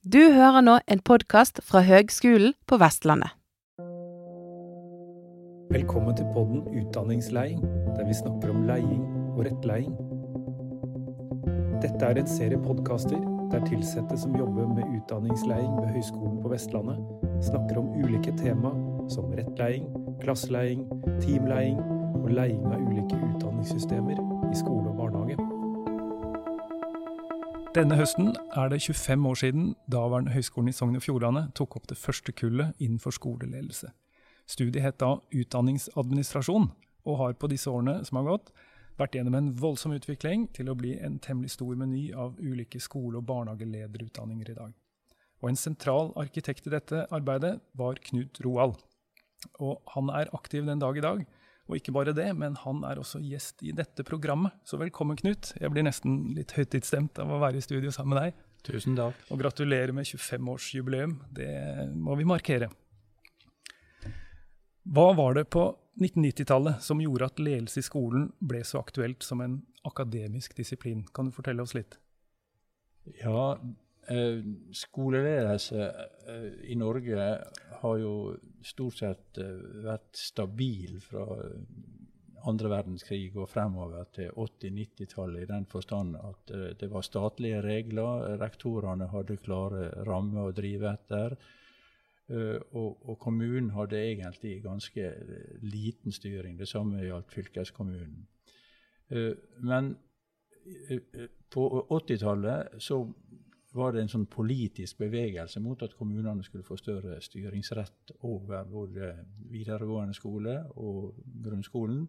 Du hører nå en podkast fra Høgskolen på Vestlandet. Velkommen til podden Utdanningsleiing, der vi snakker om leiing og rettleiing. Dette er en serie podkaster der ansatte som jobber med utdanningsleiing ved Høgskolen på Vestlandet, snakker om ulike tema som rettleiing, klasseleiing, teamleiing og leiing av ulike utdanningssystemer i skole og barnehage. Denne høsten er det 25 år siden daværende Høgskolen i Sogn og Fjordane tok opp det første kullet innenfor skoleledelse. Studiet het da utdanningsadministrasjon, og har på disse årene som har gått, vært gjennom en voldsom utvikling til å bli en temmelig stor meny av ulike skole- og barnehagelederutdanninger i dag. Og En sentral arkitekt i dette arbeidet var Knut Roald. Og han er aktiv den dag i dag, og ikke bare det, men han er også gjest i dette programmet. Så velkommen, Knut. Jeg blir nesten litt høytidsstemt av å være i studio sammen med deg. Tusen takk. Og gratulerer med 25-årsjubileum. Det må vi markere. Hva var det på 1990-tallet som gjorde at ledelse i skolen ble så aktuelt som en akademisk disiplin? Kan du fortelle oss litt? Ja, eh, skoleledelse eh, i Norge har jo stort sett eh, vært stabil fra andre verdenskrig og fremover til 80-90-tallet, i den forstand at eh, det var statlige regler. Rektorene hadde klare rammer å drive etter. Og, og, kommunen hadde egentlig ganske liten styring. Det samme gjaldt fylkeskommunen. Men på 80-tallet så var det en sånn politisk bevegelse mot at kommunene skulle få større styringsrett over både videregående skole og grunnskolen.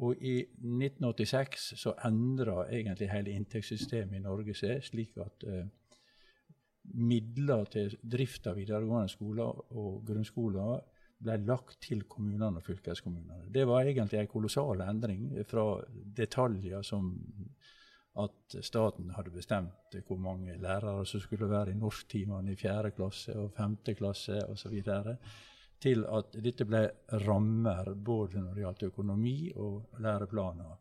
Og i 1986 så endra egentlig hele inntektssystemet i Norge seg, slik at midler til drift av videregående skoler og grunnskoler ble lagt til kommunene og fylkeskommunene. Det var egentlig en kolossal endring fra detaljer som at staten hadde bestemt hvor mange lærere som skulle være i norsktimene i 4. klasse og 5. klasse osv., til at dette ble rammer både når det gjaldt økonomi og læreplaner.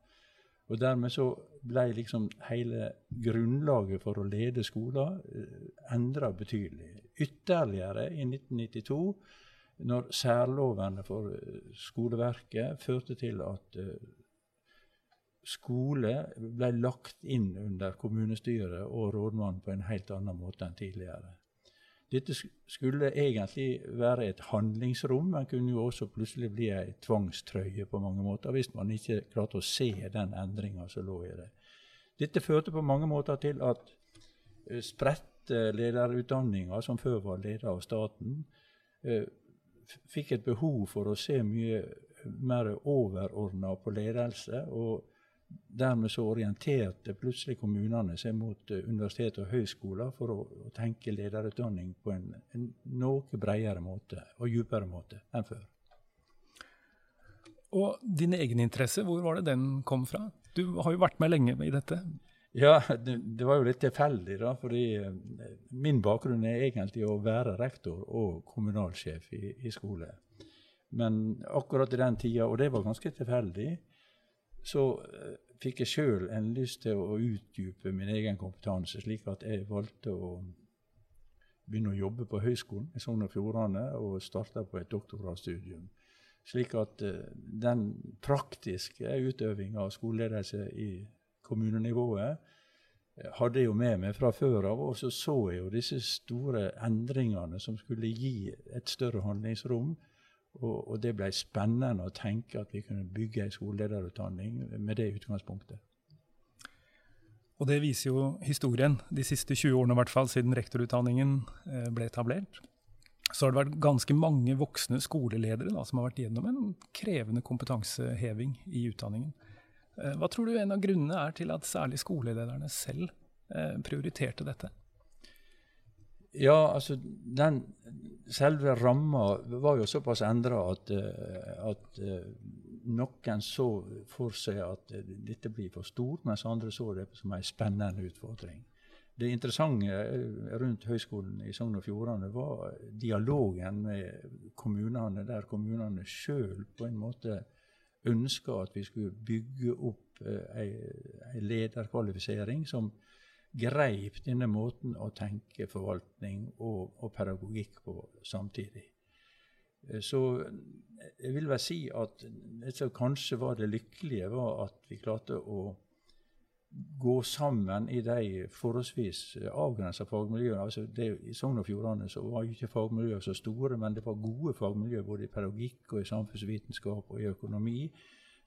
Og dermed så ble liksom hele grunnlaget for å lede skoler eh, endra betydelig. Ytterligere i 1992, når særlovene for eh, skoleverket førte til at eh, skole ble lagt inn under kommunestyret og rådmannen på en helt annen måte enn tidligere. Dette skulle egentlig være et handlingsrom, men kunne jo også plutselig bli ei tvangstrøye på mange måter, hvis man ikke klarte å se den endringa som lå i det. Dette førte på mange måter til at eh, spredte lederutdanninger, som før var ledet av staten, eh, fikk et behov for å se mye mer overordna på ledelse. og Dermed så orienterte plutselig kommunene seg mot uh, universitet og høyskoler for å, å, tenke lederutdanning på en, en noe bredere måte og dypere måte enn før. Og din egen interesse, hvor var det den kom fra? Du har jo vært med lenge i dette. Ja, det, det var jo litt tilfeldig, da. fordi uh, min bakgrunn er egentlig å være rektor og kommunalsjef i, i skole. Men akkurat i den tida, og det var ganske tilfeldig, så uh, fikk jeg sjøl en lyst til å utdype min egen kompetanse, slik at jeg valgte å begynne å jobbe på Høgskolen i Sogn og Fjordane og starta på et doktorgradsstudium. Slik at uh, den praktiske utøvinga av skoleledelse i kommunenivået uh, hadde jeg jo med meg fra før av, og så så jeg jo disse store endringene som skulle gi et større handlingsrom og, og, det ble spennende å tenke at vi kunne bygge en skolelederutdanning med det utgangspunktet. Og det viser jo historien. De siste 20 årene, i hvert fall, siden rektorutdanningen eh, ble etablert, så har det vært ganske mange voksne skoleledere da, som har vært gjennom en krevende kompetanseheving i utdanningen. Eh, hva tror du en av grunnene er til at særlig skolelederne selv eh, prioriterte dette? Ja, altså den selve ramma var jo såpass endra at, eh, at, eh, noen så for seg at eh, dette blir for stort, mens andre så det som en spennende utfordring. Det interessante rundt Høgskolen i Sogn og Fjordane var dialogen med kommunene, der kommunene sjøl på en måte ønska at vi skulle bygge opp ei, ei lederkvalifisering som greip denne måten å tenke forvaltning og, og pedagogikk på samtidig. Eh, så jeg vil vel si at det som kanskje var det lykkelige, var at vi klarte å gå sammen i de forholdsvis avgrensa fagmiljøene. Altså det, I Sogn og Fjordane var ikke fagmiljøene så store, men det var gode fagmiljøer både i pedagogikk og i samfunnsvitenskap og i økonomi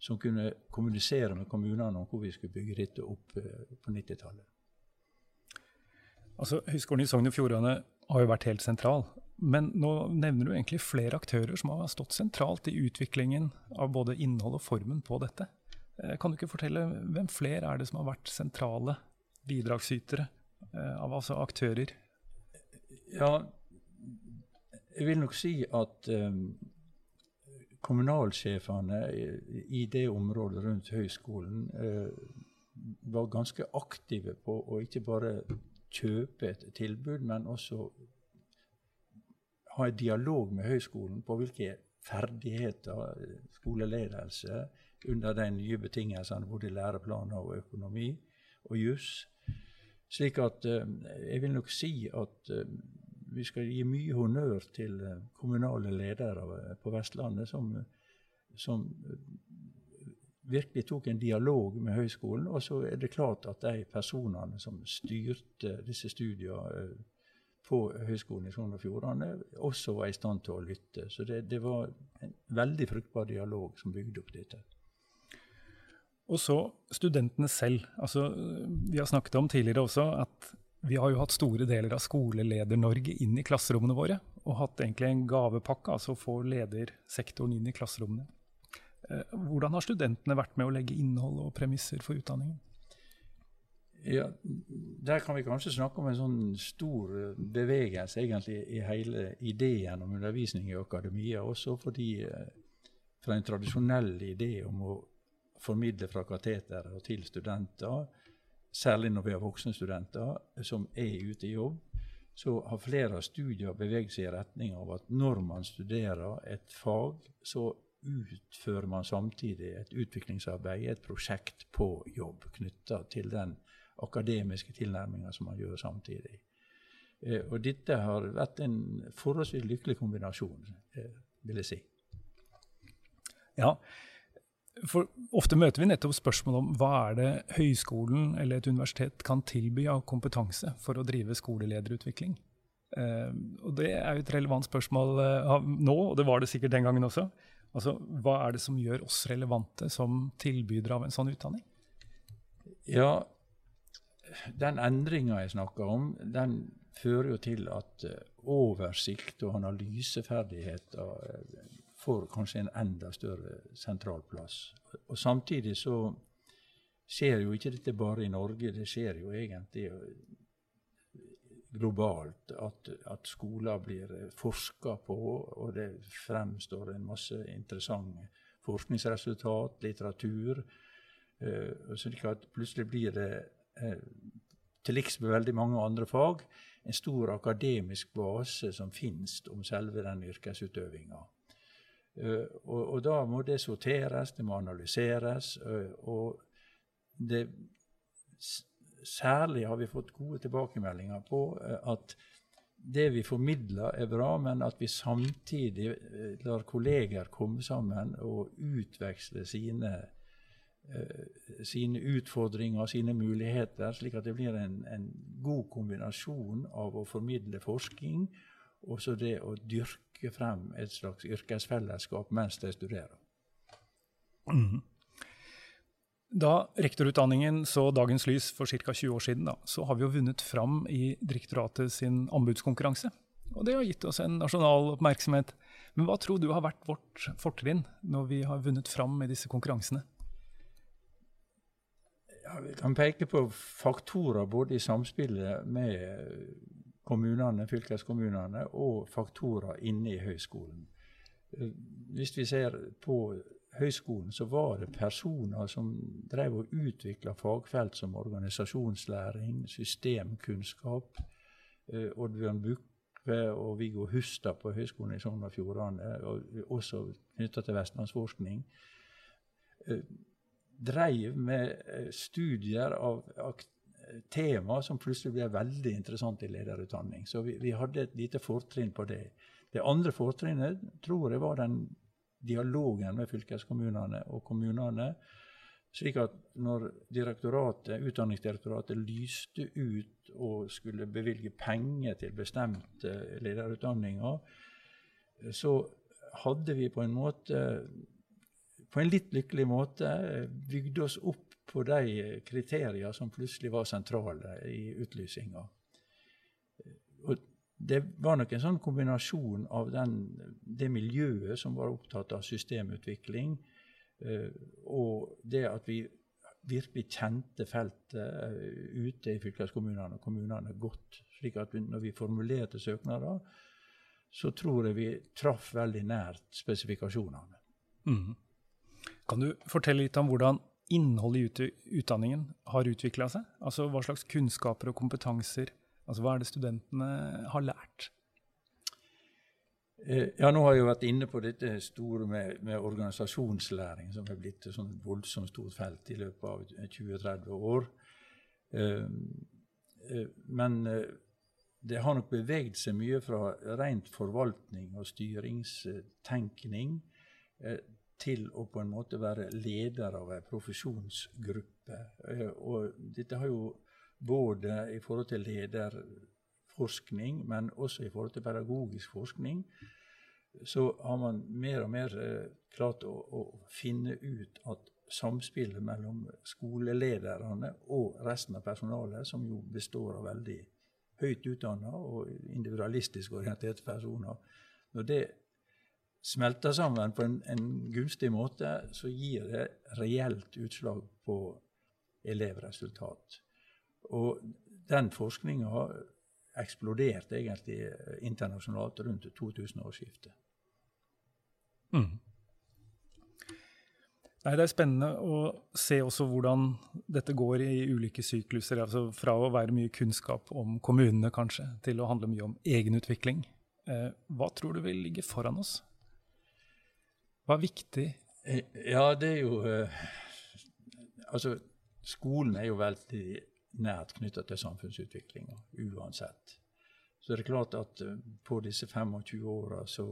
som kunne kommunisere med kommunene om hvor vi skulle bygge dette opp eh, på 90-tallet. Altså, Høgskolen i Sogn og Fjordane har jo vært helt sentral. Men nå nevner du egentlig flere aktører som har stått sentralt i utviklingen av både innhold og formen på dette. Eh, kan du ikke fortelle hvem flere er det som har vært sentrale bidragsytere, eh, av altså aktører? Ja, jeg vil nok si at um, kommunalsjefene i det området rundt høyskolen eh, var ganske aktive på å ikke bare kjøpe et tilbud, men også ha en dialog med høyskolen på hvilke ferdigheter skoleledelse under de nye betingelsene både læreplaner og økonomi og juss. Slik at eh, jeg vil nok si at eh, vi skal gi mye honnør til eh, kommunale ledere eh, på Vestlandet som, som eh, virkelig tok en dialog med høyskolen. Og så er det klart at de personene som styrte disse studiene på Høgskolen i Sogn og Fjordane, også var i stand til å lytte. Så det, det var en veldig fruktbar dialog som bygde opp dette. Og så studentene selv. Altså, vi har snakket om tidligere også at vi har jo hatt store deler av Skoleleder-Norge inn i klasserommene våre. Og hatt egentlig en gavepakke, altså å få ledersektoren inn i klasserommene. Eh, hvordan har studentene vært med å legge innhold og premisser for utdanningen? Ja, Der kan vi kanskje snakke om en sånn stor eh, bevegelse egentlig i hele ideen om undervisning i akademia. Også fordi eh, fra en tradisjonell idé om å formidle fra kateteret og til studenter, særlig når vi har voksne studenter som er ute i jobb, så har flere studier beveget seg i retning av at når man studerer et fag, så utfører man samtidig et utviklingsarbeid, et prosjekt på jobb knytta til den akademiske tilnærminga som man gjør samtidig. Eh, og dette har vært en forholdsvis lykkelig kombinasjon, eh, vil jeg si. Ja, for ofte møter vi nettopp spørsmål om hva er det høyskolen eller et universitet kan tilby av kompetanse for å drive skolelederutvikling. Uh, og Det er jo et relevant spørsmål nå, og det var det sikkert den gangen også. Altså, Hva er det som gjør oss relevante som tilbydere av en sånn utdanning? Ja, den endringa jeg snakker om, den fører jo til at uh, oversikt og analyseferdigheter får kanskje en enda større sentral plass. Og Samtidig så skjer jo ikke dette bare i Norge, det skjer jo egentlig globalt. At, at skoler blir forska på, og det fremstår en masse interessante forskningsresultat, litteratur. Uh, slik at plutselig blir det, uh, til liks med veldig mange andre fag, en stor akademisk base som finnes om selve den yrkesutøvinga. Eh, og, og, da må det sorteres, det må analyseres. Eh, og det, særlig har vi fått gode tilbakemeldinger på eh, at det vi formidler, er bra, men at vi samtidig lar kolleger komme sammen og utveksle sine, sine utfordringer og sine muligheter, slik at det blir en, en god kombinasjon av å formidle forskning og så det å dyrke frem et slags yrkesfellesskap mens de studerer. Mm. Da rektorutdanningen så dagens lys for ca. 20 år siden, da, så har vi jo vunnet fram i direktoratet sin anbudskonkurranse. Og det har gitt oss en nasjonal oppmerksomhet. Men hva tror du har vært vårt fortrinn når vi har vunnet fram i disse konkurransene? Ja, vi kan peke på faktorer både i samspillet med kommunene, fylkeskommunene og faktorer inne i høyskolen. Eh, hvis vi ser på høyskolen, så var det personer som drev og utvikla fagfelt som organisasjonslæring, systemkunnskap. Eh, Oddbjørn Bukve og Viggo Hustad på Høgskolen i Sogn og Fjordane, og også knytta til vestlandsforskning, eh, dreiv med studier av tema som plutselig ble veldig interessant i lederutdanning. Så vi, vi hadde et lite fortrinn på det. Det andre fortrinnet tror jeg var den dialogen med fylkeskommunene og kommunene. Slik at når Utdanningsdirektoratet lyste ut og skulle bevilge penger til bestemte lederutdanninger, så hadde vi på en måte, på en litt lykkelig måte, bygd oss opp på de kriterier som plutselig var sentrale i utlysinga. Det var nok en sånn kombinasjon av den, det miljøet som var opptatt av systemutvikling, Eh, og det at vi virkelig kjente feltet eh, ute i fylkeskommunene og kommunene godt. slik at når vi formulerte søknader, så tror jeg vi traff veldig nært spesifikasjonene. Mm. Kan du fortelle litt om hvordan innholdet i utdanningen har utvikla seg? Altså Hva slags kunnskaper og kompetanser altså Hva er det studentene har lært? Eh, ja, nå har jeg jo vært inne på dette store med, med organisasjonslæring, som er blitt et sånt voldsomt stort felt i løpet av 20-30 år. Eh, eh, men det har nok beveget seg mye fra rent forvaltning og styringstenkning til å på en måte være leder av en profesjonsgruppe. Og dette har jo både i forhold til lederforskning, men også i forhold til pedagogisk forskning, så har man mer og mer eh, klart å, å, finne ut at samspillet mellom skolelederne og resten av personalet, som jo består av veldig høyt utdanna og individualistisk orienterte personer, når det smelter sammen på en, en, gunstig måte, så gir det reelt utslag på elevresultat. Og den forskninga eksploderte egentlig internasjonalt rundt 2000-årsskiftet. Mm. Nei, Det er spennende å se også hvordan dette går i ulike sykluser. altså Fra å være mye kunnskap om kommunene kanskje, til å handle mye om egenutvikling. Eh, hva tror du vil ligge foran oss? Hva er viktig? Eh, ja, det er jo eh, Altså, skolen er jo veldig nært knytta til samfunnsutviklinga uansett. Så det er klart at på disse 25 åra så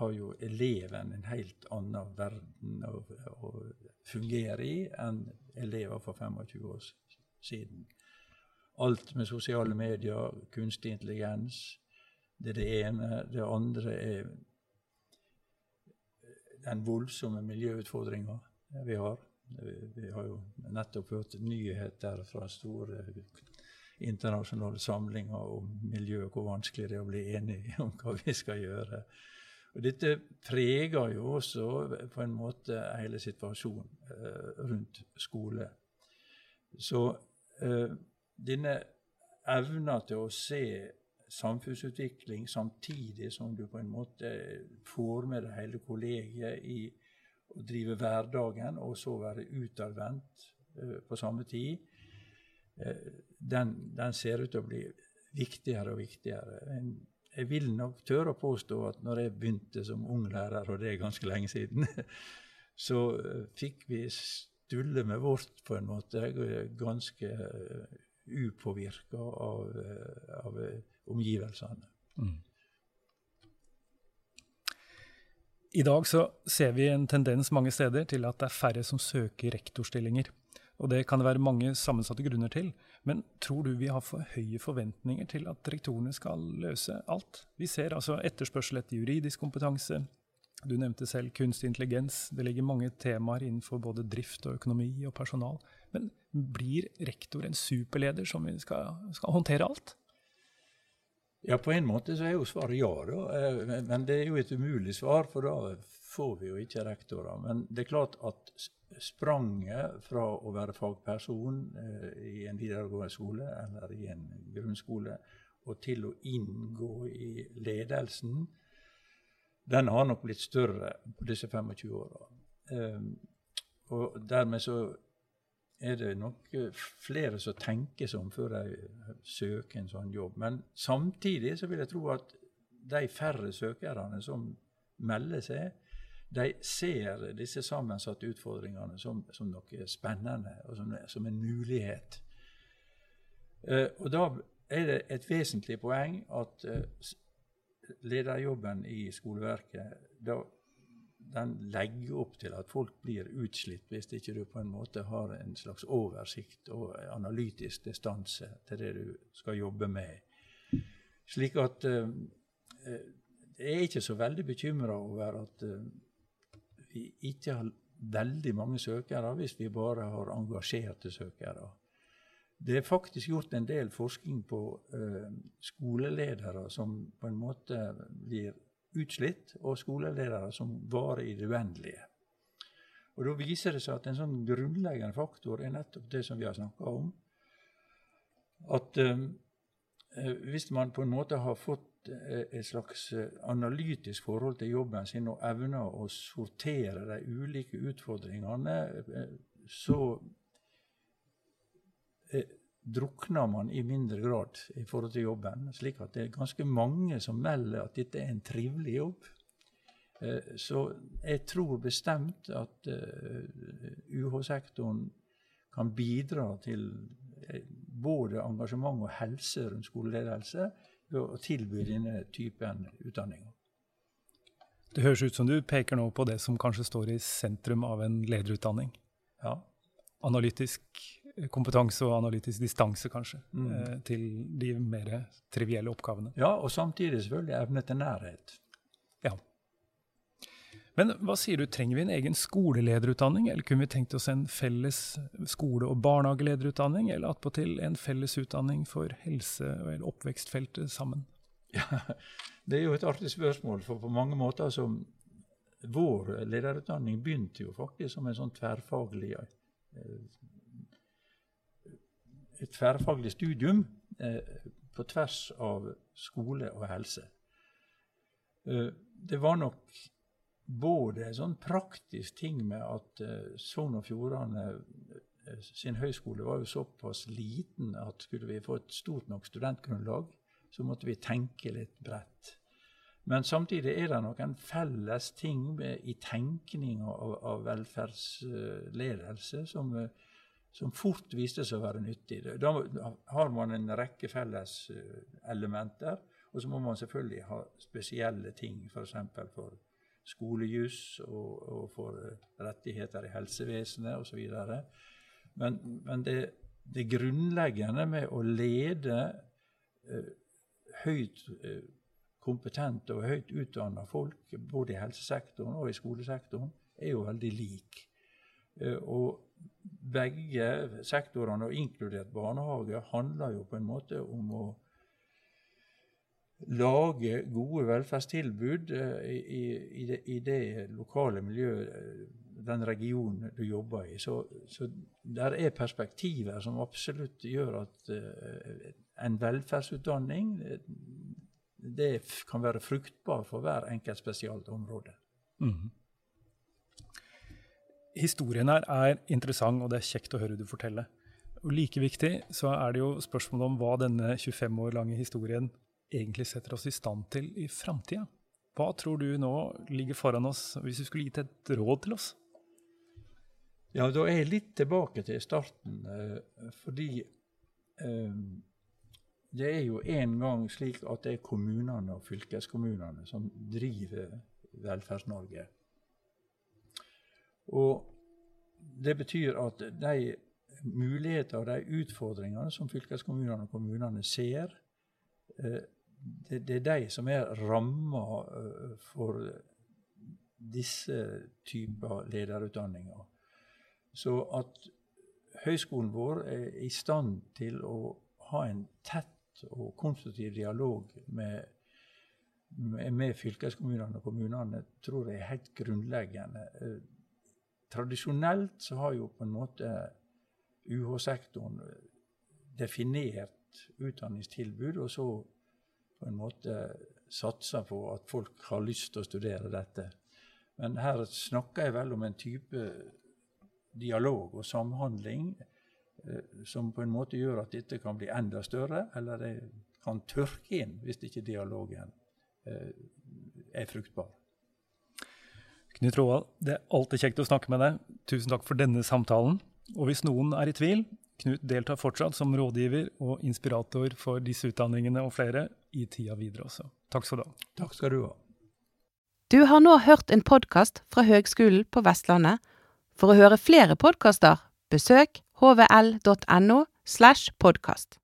har jo eleven en helt annen verden å, å fungere i enn elever for 25 år siden. Alt med sosiale medier, kunstig intelligens, det er det ene. Det andre er den voldsomme miljøutfordringa vi har. Vi har jo nettopp hørt nyheter fra store internasjonale samlinger om miljø, hvor vanskelig det er å bli enige om hva vi skal gjøre. Og Dette preger jo også på en måte hele situasjonen eh, rundt skole. Så eh, denne evna til å se samfunnsutvikling samtidig som du på en måte får med deg hele kollegiet i å drive hverdagen, og så være utadvendt eh, på samme tid, eh, den, den, ser ut til å bli viktigere og viktigere. Jeg vil nok tørre å påstå at når jeg begynte som ung lærer, og det er ganske lenge siden, så uh, fikk vi stulle med vårt på en måte, ganske upåvirka av, av omgivelsene. Mm. I dag så ser vi en tendens mange steder til at det er færre som søker rektorstillinger. Og det kan det være mange sammensatte grunner til. Men tror du vi har for høye forventninger til at rektorene skal løse alt? Vi ser altså etterspørsel etter juridisk kompetanse. Du nevnte selv kunstig intelligens. Det ligger mange temaer innenfor både drift og økonomi og personal. Men blir rektor en superleder som skal, skal håndtere alt? Ja, på en måte så er jo svaret ja, da. Eh, men det er jo et umulig svar, for da får vi jo ikke rektorer. Men det er klart at spranget fra å være fagperson eh, i en videregående skole eller i en grunnskole og til å inngå i ledelsen, den har nok blitt større på disse 25 åra. Eh, og dermed så er det nok flere som tenker seg om før de søker en sånn jobb. Men samtidig så vil jeg tro at de færre søkerne som melder seg, de ser disse sammensatte utfordringene som, som noe spennende og som, som, en mulighet. Uh, og da er det et vesentlig poeng at uh, lederjobben i skoleverket da, den legger opp til at folk blir utslitt hvis ikke du på en måte har en slags oversikt og analytisk distanse til det du skal jobbe med. Slik at eh, jeg er ikke så veldig bekymra over at eh, vi ikke har veldig mange søkere hvis vi bare har engasjerte søkere. Det er faktisk gjort en del forskning på eh, skoleledere som på en måte blir utslitt, og skoleledere som varer i det uendelige. Og Da viser det seg at en sånn grunnleggende faktor er nettopp det som vi har snakka om. At uh, hvis man på en måte har fått et slags analytisk forhold til jobben sin og evner å sortere de ulike utfordringene, så Eh, drukner man i mindre grad i forhold til jobben. Slik at det er ganske mange som melder at dette er en trivelig jobb. Eh, så jeg tror bestemt at eh, UH-sektoren kan bidra til både engasjement og helse rundt skoleledelse ved å tilby denne typen utdanninger. Det høres ut som du peker nå på det som kanskje står i sentrum av en lederutdanning. Ja. Analytisk kompetanse og analytisk distanse, kanskje, mm. eh, til de mer trivielle oppgavene. Ja, og samtidig selvfølgelig evne til nærhet. Ja. Men hva sier du, trenger vi en egen skolelederutdanning, eller kunne vi tenkt oss en felles skole- og barnehagelederutdanning, eller attpåtil en felles utdanning for helse- eller oppvekstfeltet sammen? Ja, Det er jo et artig spørsmål, for på mange måter så Vår lederutdanning begynte jo faktisk som en sånn tverrfaglig eh, tverrfaglig studium eh, på tvers av skole og helse. Eh, det var nok både en sånn praktisk ting med at eh, Sogn og Fjordane sin høyskole var jo såpass liten at skulle vi få et stort nok studentgrunnlag, så måtte vi tenke litt bredt. Men samtidig er det noen felles ting i tenkning av, av velferdsledelse som som fort viste seg å være nyttig. Da har man en rekke felles eh, elementer, og så må man selvfølgelig ha spesielle ting, f.eks. For, for skolejus og, og, for eh, rettigheter i helsevesenet osv. Men, men det, det, grunnleggende med å lede eh, høyt eh, kompetente og høyt utdanna folk, både i helsesektoren og i skolesektoren, er jo veldig lik. Eh, og begge sektorene, og inkludert barnehage, handler jo på en måte om å lage gode velferdstilbud eh, i, i, det, i det, lokale miljøet, eh, den regionen du jobber i. Så, så der er perspektiver som absolutt gjør at uh, en velferdsutdanning det kan være fruktbar for hver enkelt spesialt område. Mm historien her er interessant, og det er kjekt å høre du fortelle. Og Like viktig så er det jo spørsmålet om hva denne 25 år lange historien egentlig setter oss i stand til i framtida. Hva tror du nå ligger foran oss, hvis du skulle gitt et råd til oss? Ja, da er jeg litt tilbake til starten, eh, fordi eh, det er jo en gang slik at det er kommunene og fylkeskommunene som driver Velferds-Norge. Og det betyr at de muligheter og de utfordringene som fylkeskommunene og kommunene ser, eh, det, er de som er ramma eh, for disse typer lederutdanninger. Så at høyskolen vår er i stand til å ha en tett og konstruktiv dialog med, med, fylkeskommunene og kommunene, tror jeg er helt grunnleggende. Eh, Tradisjonelt så har jo på en måte UH-sektoren definert utdanningstilbud, og så på en måte satsa på at folk har lyst til å studere dette. Men her snakker jeg vel om en type dialog og samhandling eh, som på en måte gjør at dette kan bli enda større, eller det kan tørke inn hvis ikke dialogen eh, er fruktbar. Knut Roald, det er alltid kjekt å snakke med deg. Tusen takk for denne samtalen. Og hvis noen er i tvil, Knut deltar fortsatt som rådgiver og inspirator for disse utdanningene og flere i tida videre også. Takk skal du ha. Takk skal du ha. Du har nå hørt en podkast fra Høgskolen på Vestlandet. For å høre flere podkaster, besøk hvl.no slash podkast.